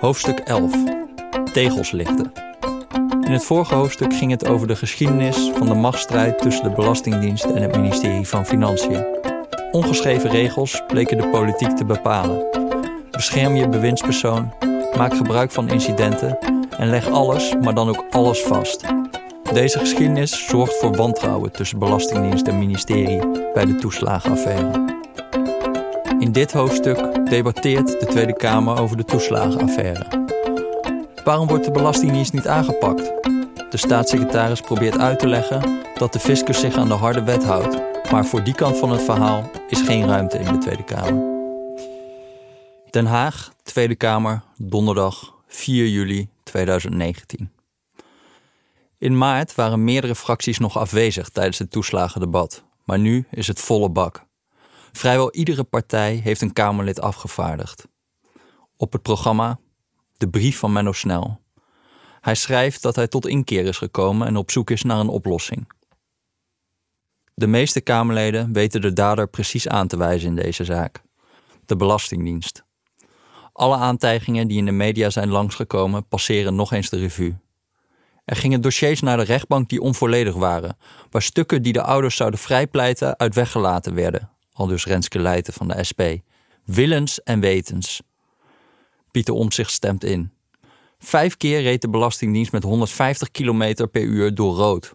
Hoofdstuk 11. Tegels lichten. In het vorige hoofdstuk ging het over de geschiedenis van de machtsstrijd tussen de Belastingdienst en het ministerie van Financiën. Ongeschreven regels bleken de politiek te bepalen. Bescherm je bewindspersoon, maak gebruik van incidenten en leg alles, maar dan ook alles vast. Deze geschiedenis zorgt voor wantrouwen tussen Belastingdienst en ministerie bij de toeslagenaffaire. In dit hoofdstuk debatteert de Tweede Kamer over de toeslagenaffaire. Waarom wordt de Belastingdienst niet aangepakt? De staatssecretaris probeert uit te leggen dat de fiscus zich aan de harde wet houdt, maar voor die kant van het verhaal is geen ruimte in de Tweede Kamer. Den Haag, Tweede Kamer, donderdag 4 juli 2019. In maart waren meerdere fracties nog afwezig tijdens het toeslagendebat, maar nu is het volle bak. Vrijwel iedere partij heeft een Kamerlid afgevaardigd. Op het programma de brief van Menno Snel. Hij schrijft dat hij tot inkeer is gekomen en op zoek is naar een oplossing. De meeste Kamerleden weten de dader precies aan te wijzen in deze zaak: de Belastingdienst. Alle aantijgingen die in de media zijn langsgekomen passeren nog eens de revue. Er gingen dossiers naar de rechtbank die onvolledig waren, waar stukken die de ouders zouden vrijpleiten uit weggelaten werden, al dus Renske Leijten van de SP. Willens en wetens. Pieter Omtzigt stemt in. Vijf keer reed de Belastingdienst met 150 km per uur door rood.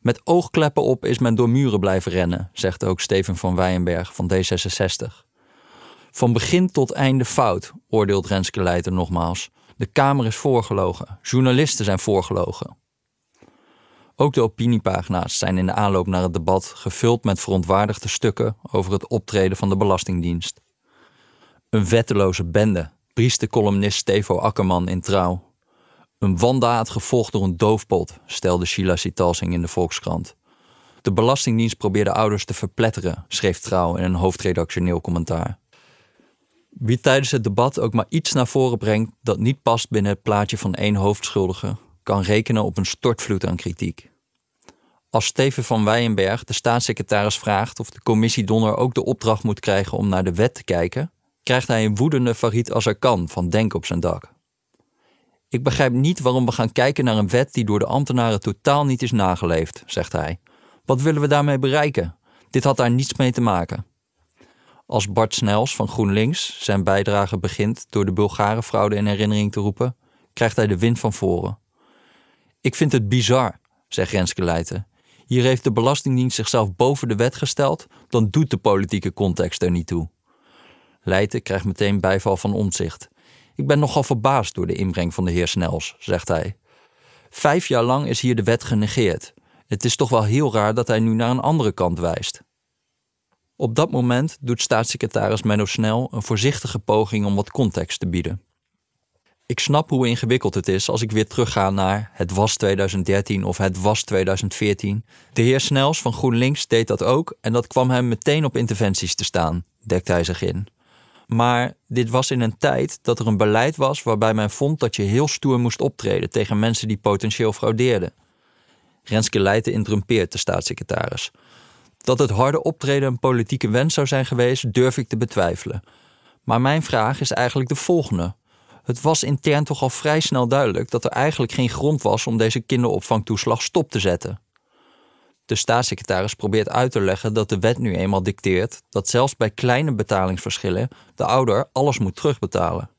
Met oogkleppen op is men door muren blijven rennen, zegt ook Steven van Weyenberg van D66. Van begin tot einde fout, oordeelt Renske Leijten nogmaals. De Kamer is voorgelogen, journalisten zijn voorgelogen. Ook de opiniepagina's zijn in de aanloop naar het debat gevuld met verontwaardigde stukken over het optreden van de Belastingdienst. Een wetteloze bende, priest de columnist Stevo Akkerman in Trouw. Een wandaad gevolgd door een doofpot, stelde Sheila Sitalsing in de Volkskrant. De Belastingdienst probeerde ouders te verpletteren, schreef Trouw in een hoofdredactioneel commentaar. Wie tijdens het debat ook maar iets naar voren brengt dat niet past binnen het plaatje van één hoofdschuldige, kan rekenen op een stortvloed aan kritiek. Als Steven van Weyenberg de staatssecretaris vraagt of de commissie Donner ook de opdracht moet krijgen om naar de wet te kijken, krijgt hij een woedende Farid kan van Denk op zijn dak. Ik begrijp niet waarom we gaan kijken naar een wet die door de ambtenaren totaal niet is nageleefd, zegt hij. Wat willen we daarmee bereiken? Dit had daar niets mee te maken. Als Bart Snels van GroenLinks zijn bijdrage begint door de Bulgarenfraude in herinnering te roepen, krijgt hij de wind van voren. Ik vind het bizar, zegt Renske Leijten. Hier heeft de Belastingdienst zichzelf boven de wet gesteld, dan doet de politieke context er niet toe. Leijten krijgt meteen bijval van omzicht. Ik ben nogal verbaasd door de inbreng van de heer Snels, zegt hij. Vijf jaar lang is hier de wet genegeerd. Het is toch wel heel raar dat hij nu naar een andere kant wijst. Op dat moment doet staatssecretaris Menno Snel een voorzichtige poging om wat context te bieden. Ik snap hoe ingewikkeld het is als ik weer terugga naar het was 2013 of het was 2014. De heer Snels van GroenLinks deed dat ook en dat kwam hem meteen op interventies te staan, dekt hij zich in. Maar dit was in een tijd dat er een beleid was waarbij men vond dat je heel stoer moest optreden tegen mensen die potentieel fraudeerden. Renske Leijten interrumpeert de staatssecretaris. Dat het harde optreden een politieke wens zou zijn geweest, durf ik te betwijfelen. Maar mijn vraag is eigenlijk de volgende. Het was intern toch al vrij snel duidelijk dat er eigenlijk geen grond was om deze kinderopvangtoeslag stop te zetten. De staatssecretaris probeert uit te leggen dat de wet nu eenmaal dicteert dat zelfs bij kleine betalingsverschillen de ouder alles moet terugbetalen.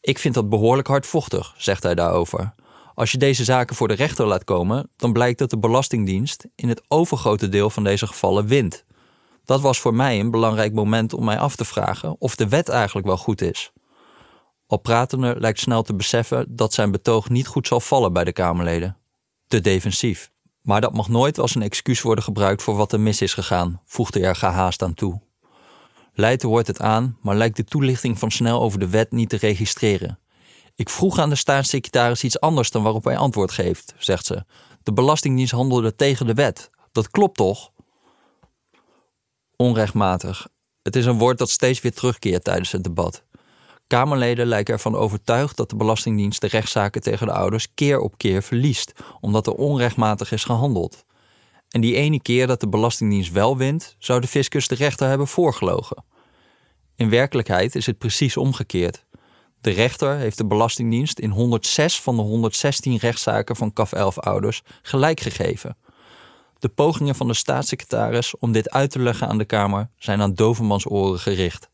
Ik vind dat behoorlijk hardvochtig, zegt hij daarover. Als je deze zaken voor de rechter laat komen, dan blijkt dat de Belastingdienst in het overgrote deel van deze gevallen wint. Dat was voor mij een belangrijk moment om mij af te vragen of de wet eigenlijk wel goed is. Al pratende lijkt snel te beseffen dat zijn betoog niet goed zal vallen bij de Kamerleden. Te defensief. Maar dat mag nooit als een excuus worden gebruikt voor wat er mis is gegaan, voegde er gehaast aan toe. Leijten hoort het aan, maar lijkt de toelichting van snel over de wet niet te registreren. Ik vroeg aan de staatssecretaris iets anders dan waarop hij antwoord geeft, zegt ze. De Belastingdienst handelde tegen de wet. Dat klopt toch? Onrechtmatig. Het is een woord dat steeds weer terugkeert tijdens het debat. Kamerleden lijken ervan overtuigd dat de Belastingdienst de rechtszaken tegen de ouders keer op keer verliest, omdat er onrechtmatig is gehandeld. En die ene keer dat de Belastingdienst wel wint, zou de fiscus de rechter hebben voorgelogen. In werkelijkheid is het precies omgekeerd. De rechter heeft de Belastingdienst in 106 van de 116 rechtszaken van CAF 11 ouders gelijk gegeven. De pogingen van de staatssecretaris om dit uit te leggen aan de Kamer zijn aan dovenmans oren gericht.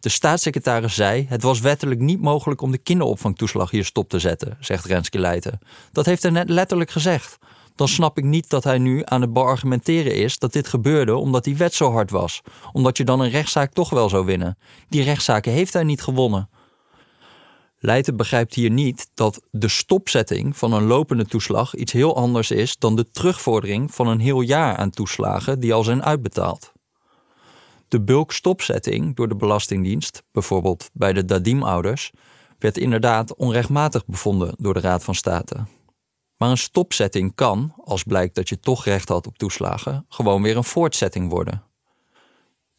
De staatssecretaris zei: Het was wettelijk niet mogelijk om de kinderopvangtoeslag hier stop te zetten, zegt Renske Leijten. Dat heeft hij net letterlijk gezegd. Dan snap ik niet dat hij nu aan het beargumenteren is dat dit gebeurde omdat die wet zo hard was. Omdat je dan een rechtszaak toch wel zou winnen. Die rechtszaken heeft hij niet gewonnen. Leijten begrijpt hier niet dat de stopzetting van een lopende toeslag iets heel anders is dan de terugvordering van een heel jaar aan toeslagen die al zijn uitbetaald. De bulkstopzetting door de Belastingdienst, bijvoorbeeld bij de Dadim-ouders, werd inderdaad onrechtmatig bevonden door de Raad van State. Maar een stopzetting kan, als blijkt dat je toch recht had op toeslagen, gewoon weer een voortzetting worden.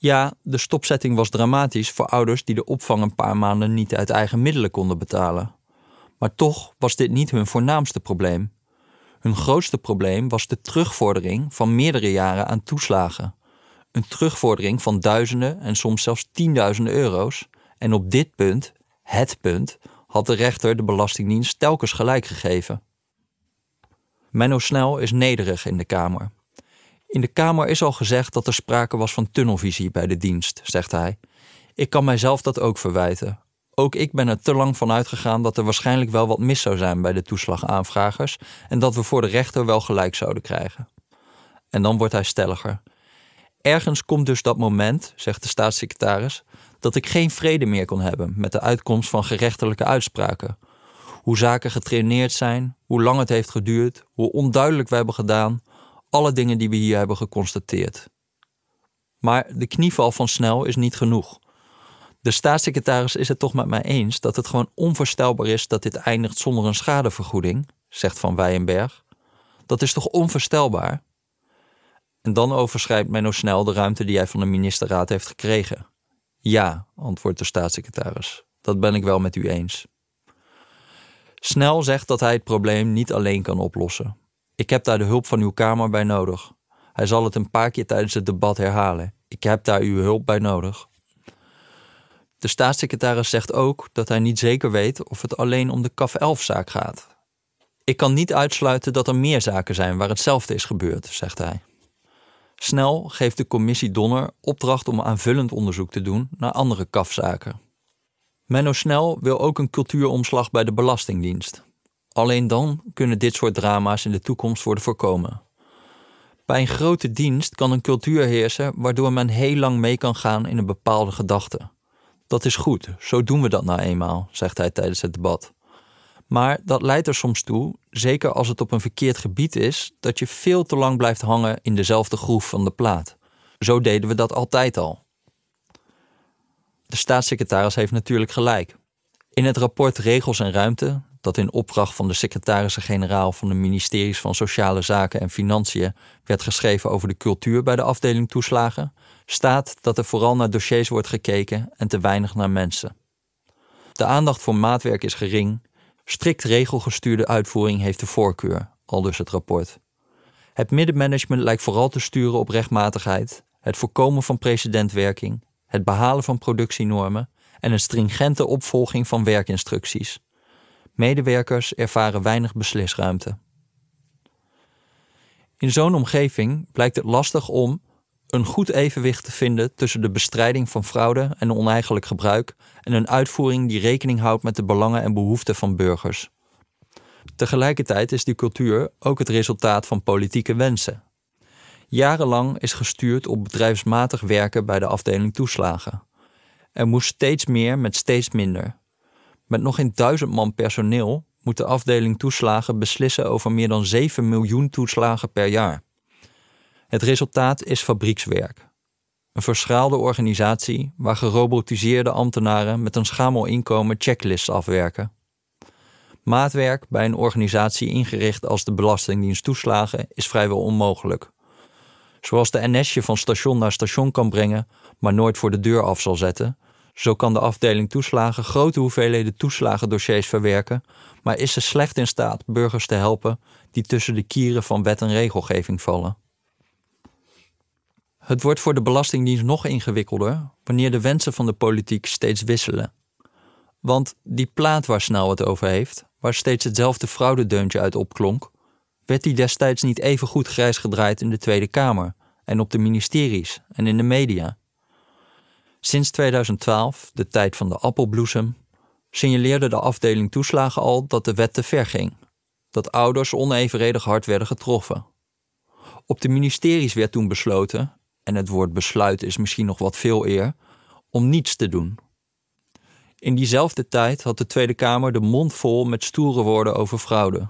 Ja, de stopzetting was dramatisch voor ouders die de opvang een paar maanden niet uit eigen middelen konden betalen. Maar toch was dit niet hun voornaamste probleem. Hun grootste probleem was de terugvordering van meerdere jaren aan toeslagen. Een terugvordering van duizenden en soms zelfs tienduizenden euro's. En op dit punt, het punt, had de rechter de Belastingdienst telkens gelijk gegeven. Menno Snel is nederig in de Kamer. In de Kamer is al gezegd dat er sprake was van tunnelvisie bij de dienst, zegt hij. Ik kan mijzelf dat ook verwijten. Ook ik ben er te lang van uitgegaan dat er waarschijnlijk wel wat mis zou zijn bij de toeslagaanvragers en dat we voor de rechter wel gelijk zouden krijgen. En dan wordt hij stelliger. Ergens komt dus dat moment, zegt de staatssecretaris, dat ik geen vrede meer kon hebben met de uitkomst van gerechtelijke uitspraken. Hoe zaken getraineerd zijn, hoe lang het heeft geduurd, hoe onduidelijk we hebben gedaan, alle dingen die we hier hebben geconstateerd. Maar de knieval van Snel is niet genoeg. De staatssecretaris is het toch met mij eens dat het gewoon onvoorstelbaar is dat dit eindigt zonder een schadevergoeding, zegt Van Weyenberg. Dat is toch onvoorstelbaar? En dan overschrijdt Menno Snel de ruimte die hij van de ministerraad heeft gekregen. Ja, antwoordt de staatssecretaris. Dat ben ik wel met u eens. Snel zegt dat hij het probleem niet alleen kan oplossen. Ik heb daar de hulp van uw Kamer bij nodig. Hij zal het een paar keer tijdens het debat herhalen. Ik heb daar uw hulp bij nodig. De staatssecretaris zegt ook dat hij niet zeker weet of het alleen om de CAF 11-zaak gaat. Ik kan niet uitsluiten dat er meer zaken zijn waar hetzelfde is gebeurd, zegt hij. Snel geeft de commissie Donner opdracht om aanvullend onderzoek te doen naar andere CAF-zaken. Menno Snel wil ook een cultuuromslag bij de Belastingdienst. Alleen dan kunnen dit soort drama's in de toekomst worden voorkomen. Bij een grote dienst kan een cultuur heersen waardoor men heel lang mee kan gaan in een bepaalde gedachte. Dat is goed, zo doen we dat nou eenmaal, zegt hij tijdens het debat. Maar dat leidt er soms toe, zeker als het op een verkeerd gebied is, dat je veel te lang blijft hangen in dezelfde groef van de plaat. Zo deden we dat altijd al. De staatssecretaris heeft natuurlijk gelijk. In het rapport Regels en Ruimte, dat in opdracht van de secretarissen-generaal van de ministeries van Sociale Zaken en Financiën werd geschreven over de cultuur bij de afdeling toeslagen, staat dat er vooral naar dossiers wordt gekeken en te weinig naar mensen. De aandacht voor maatwerk is gering, strikt regelgestuurde uitvoering heeft de voorkeur, aldus het rapport. Het middenmanagement lijkt vooral te sturen op rechtmatigheid, het voorkomen van precedentwerking, het behalen van productienormen en een stringente opvolging van werkinstructies. Medewerkers ervaren weinig beslisruimte. In zo'n omgeving blijkt het lastig om een goed evenwicht te vinden tussen de bestrijding van fraude en oneigenlijk gebruik en een uitvoering die rekening houdt met de belangen en behoeften van burgers. Tegelijkertijd is die cultuur ook het resultaat van politieke wensen. Jarenlang is gestuurd op bedrijfsmatig werken bij de afdeling toeslagen. Er moest steeds meer met steeds minder. Met nog geen duizend man personeel moet de afdeling toeslagen beslissen over meer dan 7 miljoen toeslagen per jaar. Het resultaat is fabriekswerk. Een verschraalde organisatie waar gerobotiseerde ambtenaren met een schamel inkomen checklists afwerken. Maatwerk bij een organisatie ingericht als de Belastingdienst toeslagen is vrijwel onmogelijk. Zoals de NS je van station naar station kan brengen, maar nooit voor de deur af zal zetten, Zo kan de afdeling toeslagen grote hoeveelheden toeslagendossiers verwerken, maar is ze slecht in staat burgers te helpen die tussen de kieren van wet en regelgeving vallen. Het wordt voor de Belastingdienst nog ingewikkelder wanneer de wensen van de politiek steeds wisselen. Want die plaat waar Snel het over heeft, waar steeds hetzelfde fraudedeuntje uit opklonk, werd die destijds niet even goed grijs gedraaid in de Tweede Kamer en op de ministeries en in de media. Sinds 2012, de tijd van de appelbloesem, signaleerde de afdeling toeslagen al dat de wet te ver ging. Dat ouders onevenredig hard werden getroffen. Op de ministeries werd toen besloten, en het woord besluit is misschien nog wat veel eer, om niets te doen. In diezelfde tijd had de Tweede Kamer de mond vol met stoere woorden over fraude.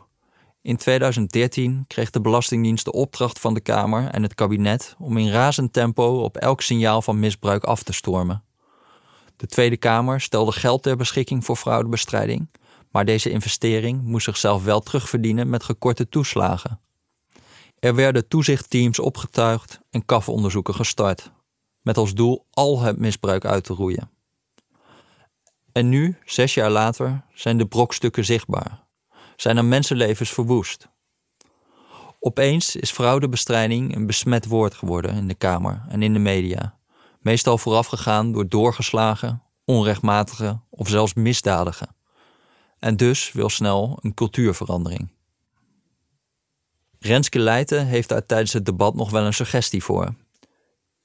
In 2013 kreeg de Belastingdienst de opdracht van de Kamer en het kabinet om in razend tempo op elk signaal van misbruik af te stormen. De Tweede Kamer stelde geld ter beschikking voor fraudebestrijding, maar deze investering moest zichzelf wel terugverdienen met gekorte toeslagen. Er werden toezichtteams opgetuigd en kafonderzoeken gestart, met als doel al het misbruik uit te roeien. En nu, zes jaar later, zijn de brokstukken zichtbaar zijn er mensenlevens verwoest. Opeens is fraudebestrijding een besmet woord geworden in de Kamer en in de media, meestal voorafgegaan door doorgeslagen, onrechtmatige of zelfs misdadige. En dus wil snel een cultuurverandering. Renske Leijten heeft daar tijdens het debat nog wel een suggestie voor.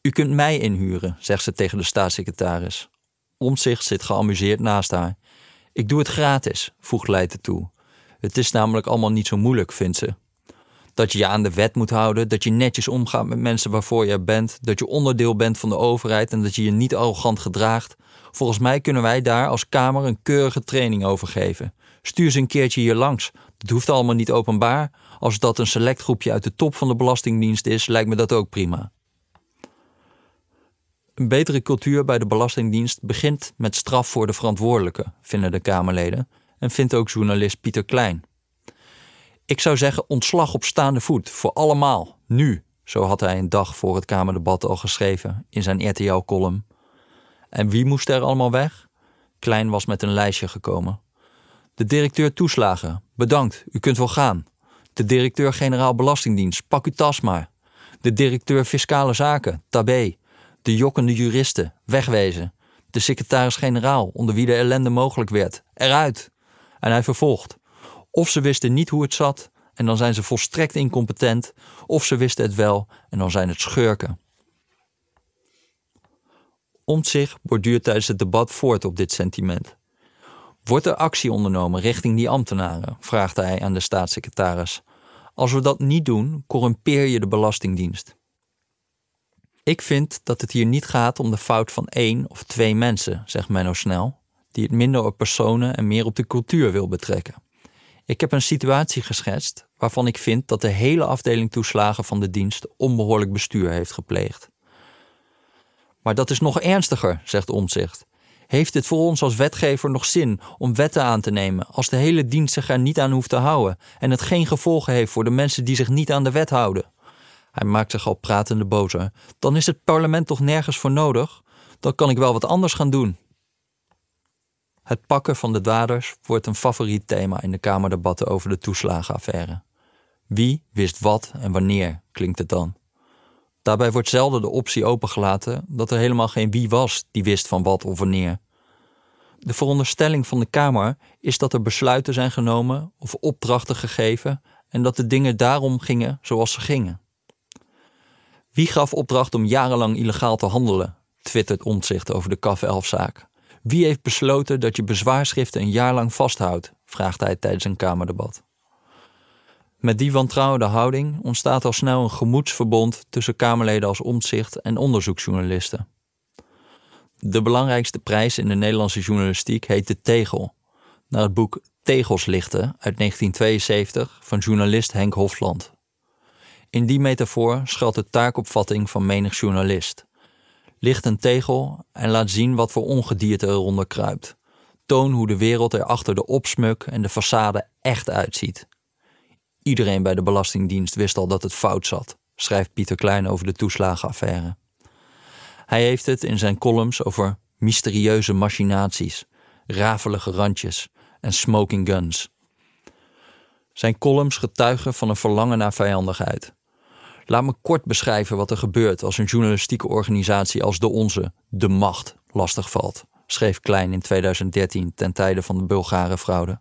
U kunt mij inhuren, zegt ze tegen de staatssecretaris. Omzicht zit geamuseerd naast haar. Ik doe het gratis, voegt Leijten toe. Het is namelijk allemaal niet zo moeilijk, vindt ze. Dat je je aan de wet moet houden, dat je netjes omgaat met mensen waarvoor je bent, dat je onderdeel bent van de overheid en dat je je niet arrogant gedraagt. Volgens mij kunnen wij daar als Kamer een keurige training over geven. Stuur ze een keertje hier langs. Het hoeft allemaal niet openbaar. Als dat een select groepje uit de top van de Belastingdienst is, lijkt me dat ook prima. Een betere cultuur bij de Belastingdienst begint met straf voor de verantwoordelijke, vinden de Kamerleden en vindt ook journalist Pieter Klein. Ik zou zeggen ontslag op staande voet, voor allemaal, nu. Zo had hij een dag voor het Kamerdebat al geschreven in zijn RTL-column. En wie moest er allemaal weg? Klein was met een lijstje gekomen. De directeur toeslagen, bedankt, u kunt wel gaan. De directeur-generaal Belastingdienst, pak uw tas maar. De directeur Fiscale Zaken, tabé. De jokkende juristen, wegwezen. De secretaris-generaal, onder wie de ellende mogelijk werd, eruit. En hij vervolgt. Of ze wisten niet hoe het zat en dan zijn ze volstrekt incompetent, of ze wisten het wel en dan zijn het schurken. zich borduurt tijdens het debat voort op dit sentiment. Wordt er actie ondernomen richting die ambtenaren? vraagt hij aan de staatssecretaris. Als we dat niet doen, corrumpeer je de Belastingdienst. Ik vind dat het hier niet gaat om de fout van één of twee mensen, zegt Menno Snel die het minder op personen en meer op de cultuur wil betrekken. Ik heb een situatie geschetst waarvan ik vind dat de hele afdeling toeslagen van de dienst onbehoorlijk bestuur heeft gepleegd. Maar dat is nog ernstiger, zegt Omzicht. Heeft het voor ons als wetgever nog zin om wetten aan te nemen als de hele dienst zich er niet aan hoeft te houden en het geen gevolgen heeft voor de mensen die zich niet aan de wet houden? Hij maakt zich al pratende bozer. Dan is het parlement toch nergens voor nodig? Dan kan ik wel wat anders gaan doen. Het pakken van de daders wordt een favoriet thema in de Kamerdebatten over de toeslagenaffaire. Wie wist wat en wanneer, klinkt het dan. Daarbij wordt zelden de optie opengelaten dat er helemaal geen wie was die wist van wat of wanneer. De veronderstelling van de Kamer is dat er besluiten zijn genomen of opdrachten gegeven en dat de dingen daarom gingen zoals ze gingen. Wie gaf opdracht om jarenlang illegaal te handelen? twittert Omtzigt over de KAF 11 zaak. Wie heeft besloten dat je bezwaarschriften een jaar lang vasthoudt? vraagt hij tijdens een Kamerdebat. Met die wantrouwende houding ontstaat al snel een gemoedsverbond tussen Kamerleden als omzicht en onderzoeksjournalisten. De belangrijkste prijs in de Nederlandse journalistiek heet de Tegel, naar het boek Tegels lichten uit 1972 van journalist Henk Hofland. In die metafoor schuilt de taakopvatting van menig journalist licht een tegel en laat zien wat voor ongedierte eronder kruipt. Toon hoe de wereld er achter de opsmuk en de façade echt uitziet. Iedereen bij de Belastingdienst wist al dat het fout zat, schrijft Pieter Klein over de toeslagenaffaire. Hij heeft het in zijn columns over mysterieuze machinaties, rafelige randjes en smoking guns. Zijn columns getuigen van een verlangen naar vijandigheid. Laat me kort beschrijven wat er gebeurt als een journalistieke organisatie als de onze de macht lastig valt, schreef Klein in 2013 ten tijde van de Bulgare fraude.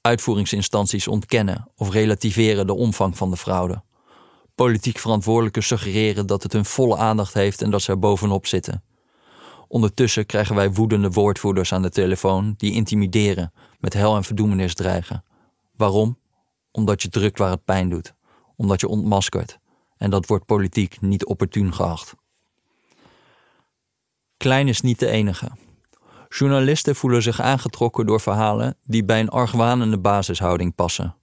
Uitvoeringsinstanties ontkennen of relativeren de omvang van de fraude. Politiek verantwoordelijken suggereren dat het hun volle aandacht heeft en dat ze er bovenop zitten. Ondertussen krijgen wij woedende woordvoerders aan de telefoon die intimideren, met hel en verdoemenis dreigen. Waarom? Omdat je drukt waar het pijn doet, omdat je ontmaskert. En dat wordt politiek niet opportun geacht. Klein is niet de enige. Journalisten voelen zich aangetrokken door verhalen die bij een argwanende basishouding passen.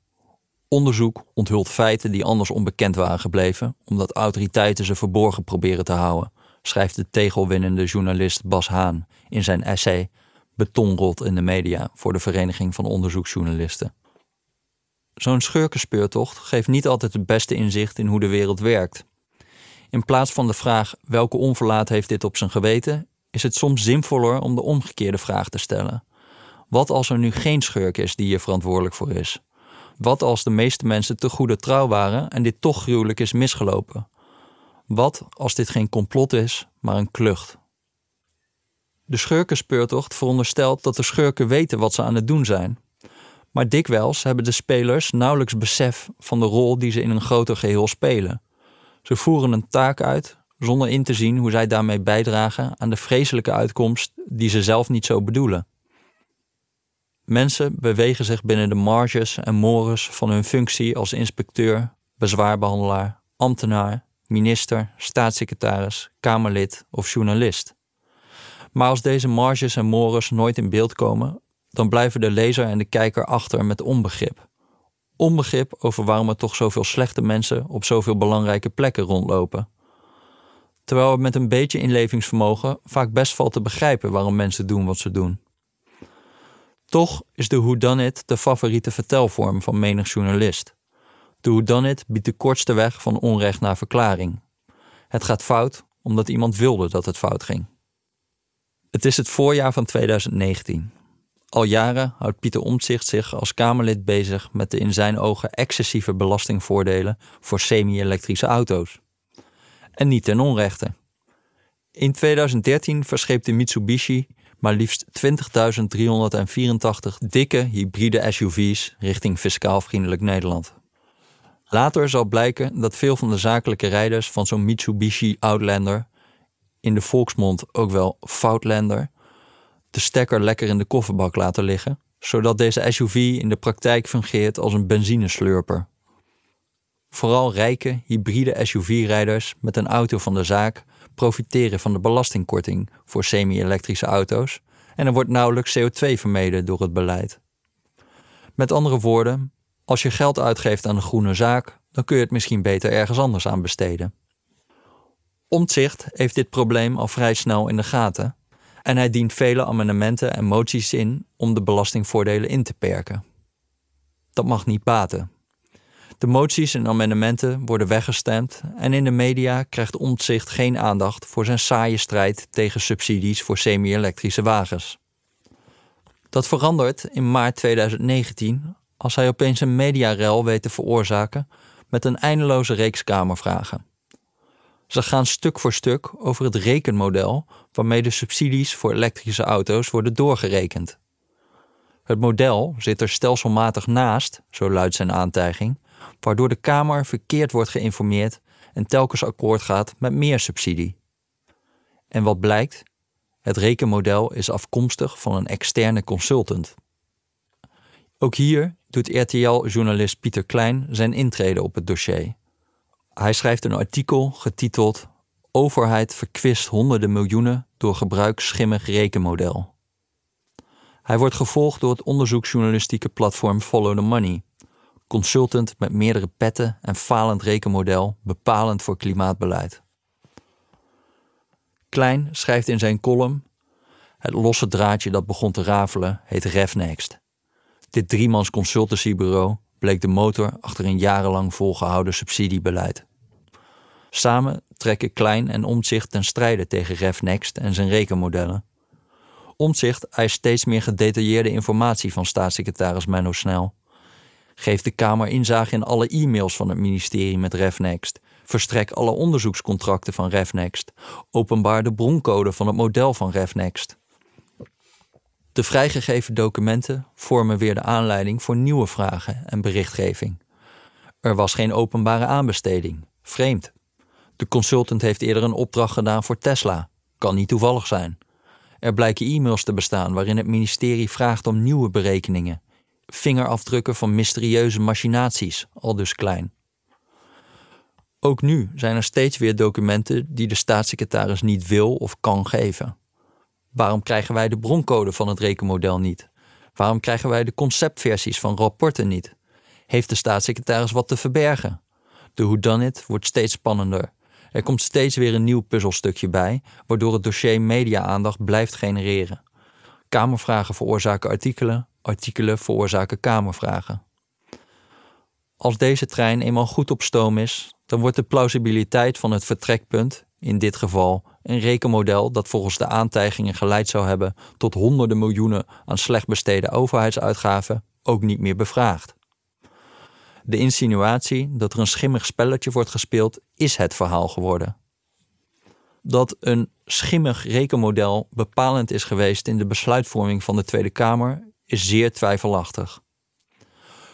Onderzoek onthult feiten die anders onbekend waren gebleven, omdat autoriteiten ze verborgen proberen te houden, schrijft de tegelwinnende journalist Bas Haan in zijn essay Betonrot in de media voor de Vereniging van Onderzoeksjournalisten. Zo'n schurkenspeurtocht geeft niet altijd het beste inzicht in hoe de wereld werkt. In plaats van de vraag welke onverlaat heeft dit op zijn geweten, is het soms zinvoller om de omgekeerde vraag te stellen. Wat als er nu geen schurk is die hier verantwoordelijk voor is? Wat als de meeste mensen te goede trouw waren en dit toch gruwelijk is misgelopen? Wat als dit geen complot is, maar een klucht? De schurkenspeurtocht veronderstelt dat de schurken weten wat ze aan het doen zijn. Maar dikwijls hebben de spelers nauwelijks besef van de rol die ze in een groter geheel spelen. Ze voeren een taak uit zonder in te zien hoe zij daarmee bijdragen aan de vreselijke uitkomst die ze zelf niet zo bedoelen. Mensen bewegen zich binnen de marges en mores van hun functie als inspecteur, bezwaarbehandelaar, ambtenaar, minister, staatssecretaris, kamerlid of journalist. Maar als deze marges en mores nooit in beeld komen, dan blijven de lezer en de kijker achter met onbegrip. Onbegrip over waarom er toch zoveel slechte mensen op zoveel belangrijke plekken rondlopen. Terwijl het met een beetje inlevingsvermogen vaak best valt te begrijpen waarom mensen doen wat ze doen. Toch is de whodunit de favoriete vertelvorm van menig journalist. De whodunit biedt de kortste weg van onrecht naar verklaring. Het gaat fout omdat iemand wilde dat het fout ging. Het is het voorjaar van 2019. Al jaren houdt Pieter Omtzigt zich als Kamerlid bezig met de in zijn ogen excessieve belastingvoordelen voor semi-elektrische auto's. En niet ten onrechte. In 2013 verscheepte Mitsubishi maar liefst 20.384 dikke hybride SUV's richting fiscaal vriendelijk Nederland. Later zal blijken dat veel van de zakelijke rijders van zo'n Mitsubishi Outlander, in de volksmond ook wel Foutlander, de stekker lekker in de kofferbak laten liggen, zodat deze SUV in de praktijk fungeert als een benzineslurper. Vooral rijke, hybride SUV-rijders met een auto van de zaak profiteren van de belastingkorting voor semi-elektrische auto's en er wordt nauwelijks CO2 vermeden door het beleid. Met andere woorden, als je geld uitgeeft aan een groene zaak, dan kun je het misschien beter ergens anders aan besteden. Omtzigt heeft dit probleem al vrij snel in de gaten en hij dient vele amendementen en moties in om de belastingvoordelen in te perken. Dat mag niet baten. De moties en amendementen worden weggestemd en in de media krijgt Omtzigt geen aandacht voor zijn saaie strijd tegen subsidies voor semi-elektrische wagens. Dat verandert in maart 2019 als hij opeens een mediarel weet te veroorzaken met een eindeloze reeks kamervragen. Ze gaan stuk voor stuk over het rekenmodel waarmee de subsidies voor elektrische auto's worden doorgerekend. Het model zit er stelselmatig naast, zo luidt zijn aantijging, waardoor de Kamer verkeerd wordt geïnformeerd en telkens akkoord gaat met meer subsidie. En wat blijkt? Het rekenmodel is afkomstig van een externe consultant. Ook hier doet RTL-journalist Pieter Klein zijn intrede op het dossier. Hij schrijft een artikel getiteld Overheid verkwist honderden miljoenen door gebruik schimmig rekenmodel. Hij wordt gevolgd door het onderzoeksjournalistieke platform Follow the Money, consultant met meerdere petten en falend rekenmodel bepalend voor klimaatbeleid. Klein schrijft in zijn column: Het losse draadje dat begon te rafelen heet RevNext. Dit driemans consultancybureau bleek de motor achter een jarenlang volgehouden subsidiebeleid. Samen trekken Klein en Omtzigt ten strijde tegen RevNext en zijn rekenmodellen, Omtzigt eist steeds meer gedetailleerde informatie van staatssecretaris Menno Snel. Geef de Kamer inzage in alle e-mails van het ministerie met RefNext. Verstrek alle onderzoekscontracten van RefNext. Openbaar de broncode van het model van RefNext. De vrijgegeven documenten vormen weer de aanleiding voor nieuwe vragen en berichtgeving. Er was geen openbare aanbesteding. Vreemd. De consultant heeft eerder een opdracht gedaan voor Tesla. Kan niet toevallig zijn. Er blijken e-mails te bestaan waarin het ministerie vraagt om nieuwe berekeningen. Vingerafdrukken van mysterieuze machinaties, al dus klein. Ook nu zijn er steeds weer documenten die de staatssecretaris niet wil of kan geven. Waarom krijgen wij de broncode van het rekenmodel niet? Waarom krijgen wij de conceptversies van rapporten niet? Heeft de staatssecretaris wat te verbergen? De whodunit wordt steeds spannender. Er komt steeds weer een nieuw puzzelstukje bij, waardoor het dossier media-aandacht blijft genereren. Kamervragen veroorzaken artikelen, artikelen veroorzaken kamervragen. Als deze trein eenmaal goed op stoom is, dan wordt de plausibiliteit van het vertrekpunt, in dit geval een rekenmodel dat volgens de aantijgingen geleid zou hebben tot honderden miljoenen aan slecht besteden overheidsuitgaven, ook niet meer bevraagd. De insinuatie dat er een schimmig spelletje wordt gespeeld, is het verhaal geworden. Dat een schimmig rekenmodel bepalend is geweest in de besluitvorming van de Tweede Kamer, is zeer twijfelachtig.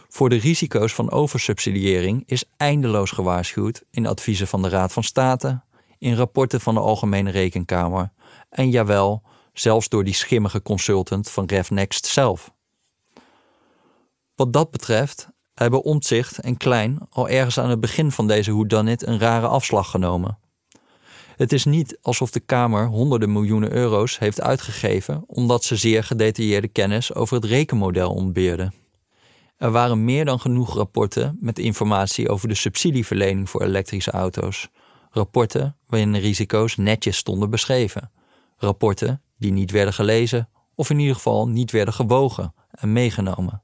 Voor de risico's van oversubsidiëring is eindeloos gewaarschuwd in adviezen van de Raad van State, in rapporten van de Algemene Rekenkamer en jawel, zelfs door die schimmige consultant van RefNext zelf. Wat dat betreft hebben Omtzigt en Klein al ergens aan het begin van deze hoedanit een rare afslag genomen. Het is niet alsof de Kamer honderden miljoenen euro's heeft uitgegeven omdat ze zeer gedetailleerde kennis over het rekenmodel ontbeerde. Er waren meer dan genoeg rapporten met informatie over de subsidieverlening voor elektrische auto's. Rapporten waarin risico's netjes stonden beschreven. Rapporten die niet werden gelezen of in ieder geval niet werden gewogen en meegenomen.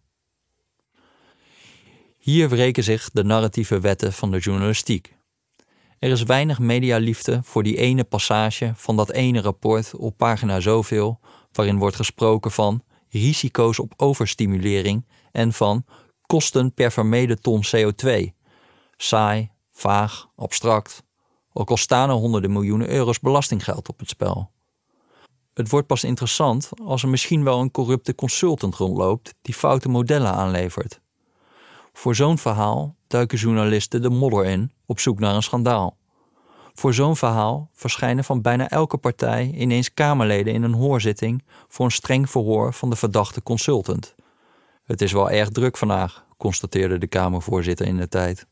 Hier wreken zich de narratieve wetten van de journalistiek. Er is weinig medialiefde voor die ene passage van dat ene rapport op pagina zoveel, waarin wordt gesproken van risico's op overstimulering en van kosten per vermeden ton CO2. Saai, vaag, abstract, ook al staan er honderden miljoenen euro's belastinggeld op het spel. Het wordt pas interessant als er misschien wel een corrupte consultant rondloopt die foute modellen aanlevert. Voor zo'n verhaal duiken journalisten de modder in op zoek naar een schandaal. Voor zo'n verhaal verschijnen van bijna elke partij ineens Kamerleden in een hoorzitting voor een streng verhoor van de verdachte consultant. Het is wel erg druk vandaag, constateerde de Kamervoorzitter in de tijd.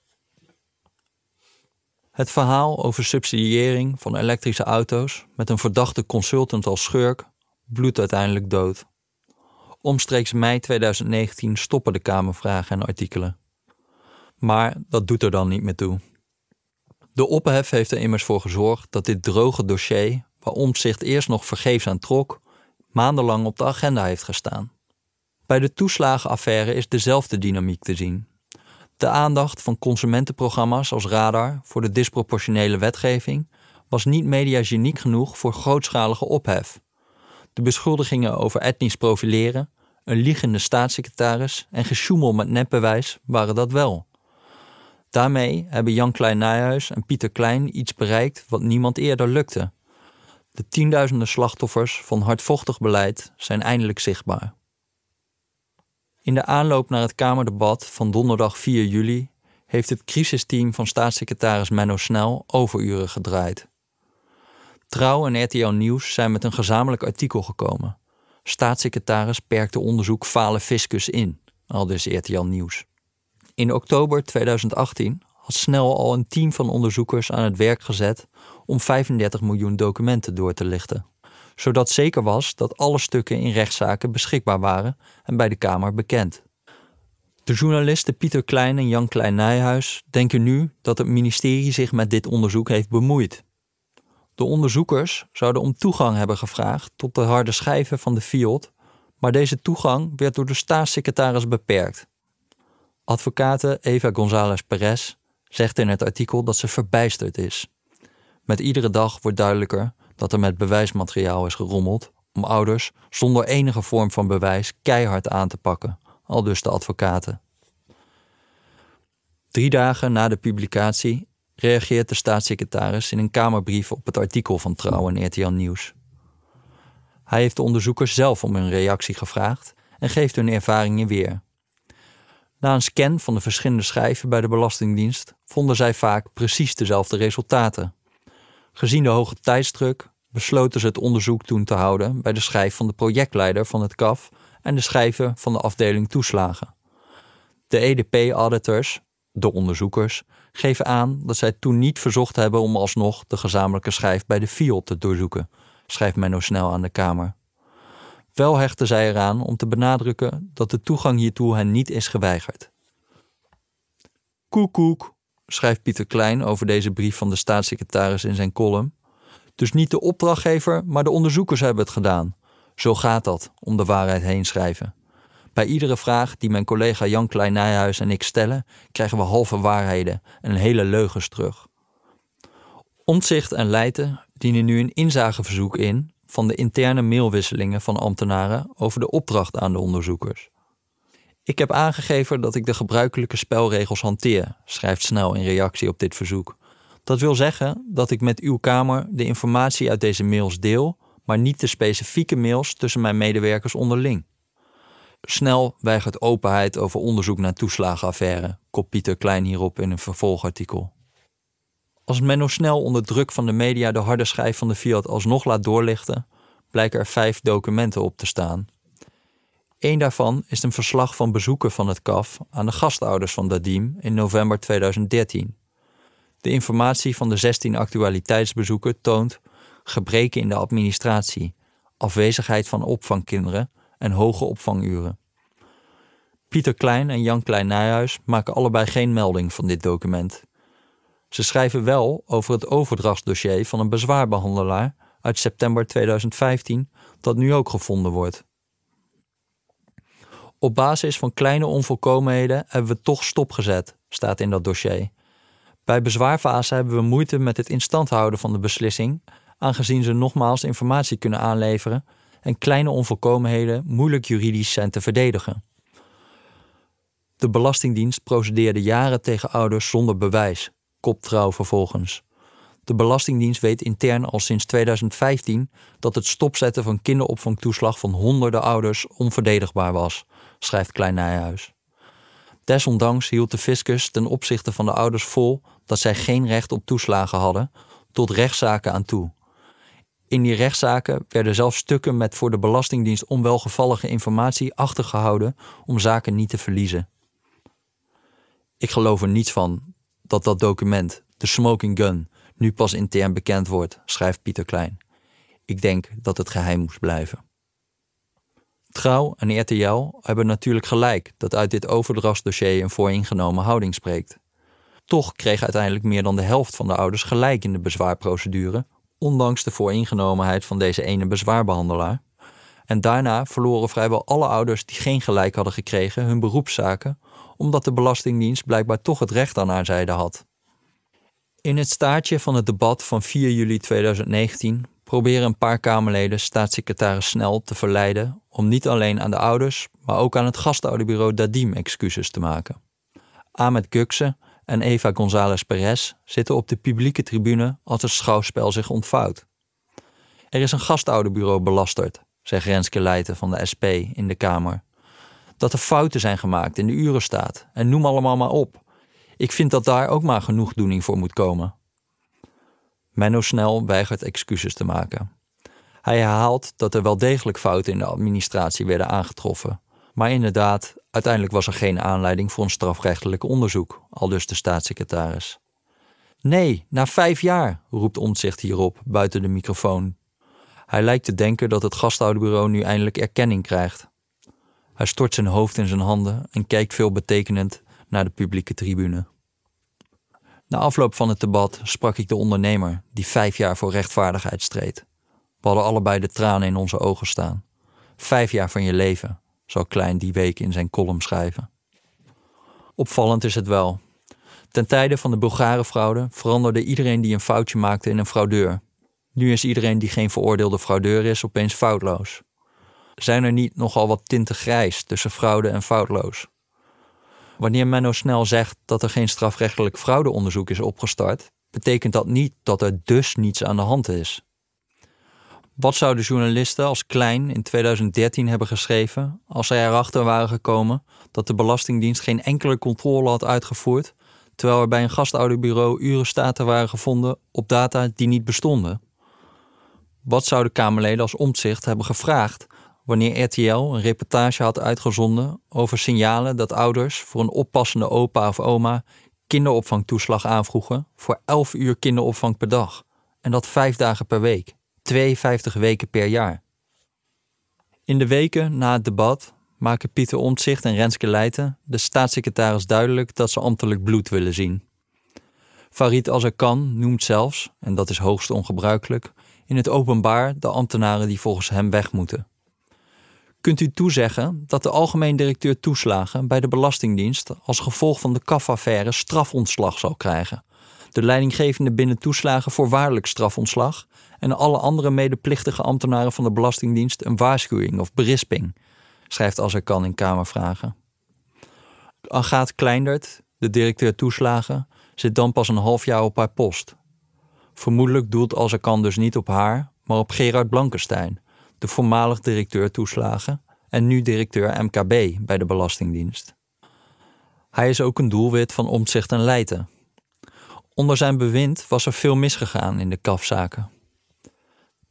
Het verhaal over subsidiëring van elektrische auto's met een verdachte consultant als schurk bloedt uiteindelijk dood. Omstreeks mei 2019 stoppen de Kamervragen en artikelen. Maar dat doet er dan niet meer toe. De ophef heeft er immers voor gezorgd dat dit droge dossier, waar Omtzigt eerst nog vergeefs aan trok, maandenlang op de agenda heeft gestaan. Bij de toeslagenaffaire is dezelfde dynamiek te zien. De aandacht van consumentenprogramma's als Radar voor de disproportionele wetgeving was niet mediageniek genoeg voor grootschalige ophef. De beschuldigingen over etnisch profileren, een liegende staatssecretaris en gesjoemel met nepbewijs waren dat wel. Daarmee hebben Jan Klein Nijhuis en Pieter Klein iets bereikt wat niemand eerder lukte. De tienduizenden slachtoffers van hardvochtig beleid zijn eindelijk zichtbaar. In de aanloop naar het Kamerdebat van donderdag 4 juli heeft het crisisteam van staatssecretaris Menno Snel overuren gedraaid. Trouw en RTL Nieuws zijn met een gezamenlijk artikel gekomen. Staatssecretaris perkte onderzoek fale fiscus in, al dus RTL Nieuws. In oktober 2018 had Snel al een team van onderzoekers aan het werk gezet om 35 miljoen documenten door te lichten zodat zeker was dat alle stukken in rechtszaken beschikbaar waren en bij de Kamer bekend. De journalisten Pieter Klein en Jan Klein Nijhuis denken nu dat het ministerie zich met dit onderzoek heeft bemoeid. De onderzoekers zouden om toegang hebben gevraagd tot de harde schijven van de Fiat, maar deze toegang werd door de staatssecretaris beperkt. Advocate Eva González Perez zegt in het artikel dat ze verbijsterd is. Met iedere dag wordt duidelijker dat er met bewijsmateriaal is gerommeld om ouders zonder enige vorm van bewijs keihard aan te pakken, al dus de advocaten. Drie dagen na de publicatie reageert de staatssecretaris in een Kamerbrief op het artikel van Trouw en RTL Nieuws. Hij heeft de onderzoekers zelf om hun reactie gevraagd en geeft hun ervaringen weer. Na een scan van de verschillende schijven bij de Belastingdienst vonden zij vaak precies dezelfde resultaten. Gezien de hoge tijdsdruk besloten ze het onderzoek toen te houden bij de schijf van de projectleider van het CAF en de schijven van de afdeling toeslagen. De EDP-auditors, de onderzoekers, geven aan dat zij toen niet verzocht hebben om alsnog de gezamenlijke schijf bij de FIOD te doorzoeken, schrijft Menno Snel aan de Kamer. Wel hechten zij eraan om te benadrukken dat de toegang hiertoe hen niet is geweigerd. Koekoek, schrijft Pieter Klein over deze brief van de staatssecretaris in zijn column. Dus niet de opdrachtgever, maar de onderzoekers hebben het gedaan. Zo gaat dat, om de waarheid heen schrijven. Bij iedere vraag die mijn collega Jan Klein Nijhuis en ik stellen, krijgen we halve waarheden en hele leugens terug. Omtzigt en Leijten dienen nu een inzageverzoek in van de interne mailwisselingen van ambtenaren over de opdracht aan de onderzoekers. Ik heb aangegeven dat ik de gebruikelijke spelregels hanteer, schrijft Snel in reactie op dit verzoek. Dat wil zeggen dat ik met uw Kamer de informatie uit deze mails deel, maar niet de specifieke mails tussen mijn medewerkers onderling. Snel weigert openheid over onderzoek naar toeslagenaffaire, kopt Pieter Klein hierop in een vervolgartikel. Als Menno snel onder druk van de media de harde schijf van de Fiat alsnog laat doorlichten, blijken er vijf documenten op te staan. Eén daarvan is een verslag van bezoeken van het KAF aan de gastouders van Dadim in november 2013. De informatie van de 16 actualiteitsbezoeken toont gebreken in de administratie, afwezigheid van opvangkinderen en hoge opvanguren. Pieter Klein en Jan Klein Nijhuis maken allebei geen melding van dit document. Ze schrijven wel over het overdrachtsdossier van een bezwaarbehandelaar uit september 2015, dat nu ook gevonden wordt. Op basis van kleine onvolkomenheden hebben we toch stopgezet, staat in dat dossier. Bij bezwaarfase hebben we moeite met het instand houden van de beslissing, aangezien ze nogmaals informatie kunnen aanleveren en kleine onvolkomenheden moeilijk juridisch zijn te verdedigen. De Belastingdienst procedeerde jaren tegen ouders zonder bewijs, koptrouw vervolgens. De Belastingdienst weet intern al sinds 2015 dat het stopzetten van kinderopvangtoeslag van honderden ouders onverdedigbaar was, schrijft Klein Nijhuis. Desondanks hield de fiscus ten opzichte van de ouders vol dat zij geen recht op toeslagen hadden, tot rechtszaken aan toe. In die rechtszaken werden zelfs stukken met voor de Belastingdienst onwelgevallige informatie achtergehouden om zaken niet te verliezen. Ik geloof er niets van dat dat document, de smoking gun, nu pas intern bekend wordt, schrijft Pieter Klein. Ik denk dat het geheim moest blijven. Trouw en RTL hebben natuurlijk gelijk dat uit dit overdrachtsdossier een vooringenomen houding spreekt. Toch kreeg uiteindelijk meer dan de helft van de ouders gelijk in de bezwaarprocedure, ondanks de vooringenomenheid van deze ene bezwaarbehandelaar. En daarna verloren vrijwel alle ouders die geen gelijk hadden gekregen hun beroepszaken, omdat de Belastingdienst blijkbaar toch het recht aan haar zijde had. In het staartje van het debat van 4 juli 2019 proberen een paar Kamerleden staatssecretaris Snel te verleiden om niet alleen aan de ouders, maar ook aan het gastouderbureau Dadim excuses te maken. Ahmed Gukse en Eva González Perez zitten op de publieke tribune als het schouwspel zich ontvouwt. Er is een gastouderbureau belasterd, zegt Renske Leijten van de SP in de Kamer. Dat er fouten zijn gemaakt in de urenstaat en noem allemaal maar op. Ik vind dat daar ook maar genoegdoening voor moet komen. Menno Snel weigert excuses te maken. Hij herhaalt dat er wel degelijk fouten in de administratie werden aangetroffen. Maar inderdaad, uiteindelijk was er geen aanleiding voor een strafrechtelijk onderzoek, aldus de staatssecretaris. Nee, na vijf jaar, roept Omtzigt hierop buiten de microfoon. Hij lijkt te denken dat het gasthouderbureau nu eindelijk erkenning krijgt. Hij stort zijn hoofd in zijn handen en kijkt veelbetekenend naar de publieke tribune. Na afloop van het debat sprak ik de ondernemer die vijf jaar voor rechtvaardigheid streed. We hadden allebei de tranen in onze ogen staan. Vijf jaar van je leven, zal Klein die week in zijn column schrijven. Opvallend is het wel. Ten tijde van de Bulgare fraude veranderde iedereen die een foutje maakte in een fraudeur. Nu is iedereen die geen veroordeelde fraudeur is opeens foutloos. Zijn er niet nogal wat tinten grijs tussen fraude en foutloos? Wanneer Menno Snel zegt dat er geen strafrechtelijk fraudeonderzoek is opgestart, betekent dat niet dat er dus niets aan de hand is. Wat zouden journalisten als Klein in 2013 hebben geschreven als zij erachter waren gekomen dat de Belastingdienst geen enkele controle had uitgevoerd, terwijl er bij een gastouderbureau urenstaten waren gevonden op data die niet bestonden? Wat zouden Kamerleden als omzicht hebben gevraagd wanneer RTL een reportage had uitgezonden over signalen dat ouders voor een oppassende opa of oma kinderopvangtoeslag aanvroegen voor 11 uur kinderopvang per dag en dat vijf dagen per week, 52 weken per jaar. In de weken na het debat maken Pieter Omtzigt en Renske Leijten de staatssecretaris duidelijk dat ze ambtelijk bloed willen zien. Farid Azarkan noemt zelfs, en dat is hoogst ongebruikelijk, in het openbaar de ambtenaren die volgens hem weg moeten. Kunt u toezeggen dat de algemeen directeur toeslagen bij de Belastingdienst als gevolg van de CAF-affaire strafontslag zal krijgen? De leidinggevende binnen toeslagen voorwaardelijk strafontslag en alle andere medeplichtige ambtenaren van de Belastingdienst een waarschuwing of berisping, schrijft als er kan in Kamervragen. Agaat Kleindert, de directeur toeslagen, zit dan pas een half jaar op haar post. Vermoedelijk doelt als er kan dus niet op haar, maar op Gerard Blankenstein, de voormalig directeur toeslagen en nu directeur MKB bij de Belastingdienst. Hij is ook een doelwit van omzicht en leiden. Onder zijn bewind was er veel misgegaan in de kafzaken.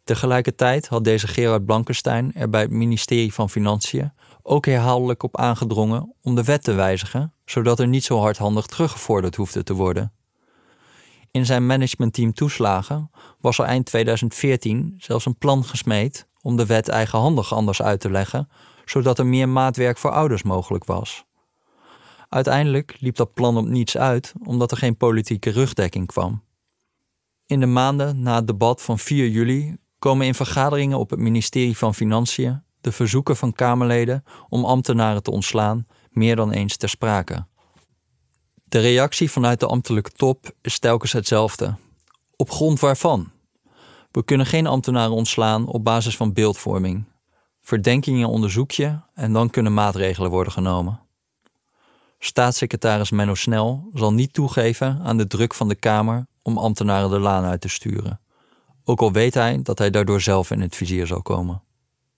Tegelijkertijd had deze Gerard Blankenstein er bij het ministerie van Financiën ook herhaaldelijk op aangedrongen om de wet te wijzigen, zodat er niet zo hardhandig teruggevorderd hoefde te worden. In zijn managementteam toeslagen was er eind 2014 zelfs een plan gesmeed om de wet eigenhandig anders uit te leggen, zodat er meer maatwerk voor ouders mogelijk was. Uiteindelijk liep dat plan op niets uit, omdat er geen politieke rugdekking kwam. In de maanden na het debat van 4 juli komen in vergaderingen op het ministerie van Financiën de verzoeken van Kamerleden om ambtenaren te ontslaan meer dan eens ter sprake. De reactie vanuit de ambtelijke top is telkens hetzelfde. Op grond waarvan? We kunnen geen ambtenaren ontslaan op basis van beeldvorming. Verdenkingen onderzoek je en dan kunnen maatregelen worden genomen. Staatssecretaris Menno Snel zal niet toegeven aan de druk van de Kamer om ambtenaren de laan uit te sturen. Ook al weet hij dat hij daardoor zelf in het vizier zal komen.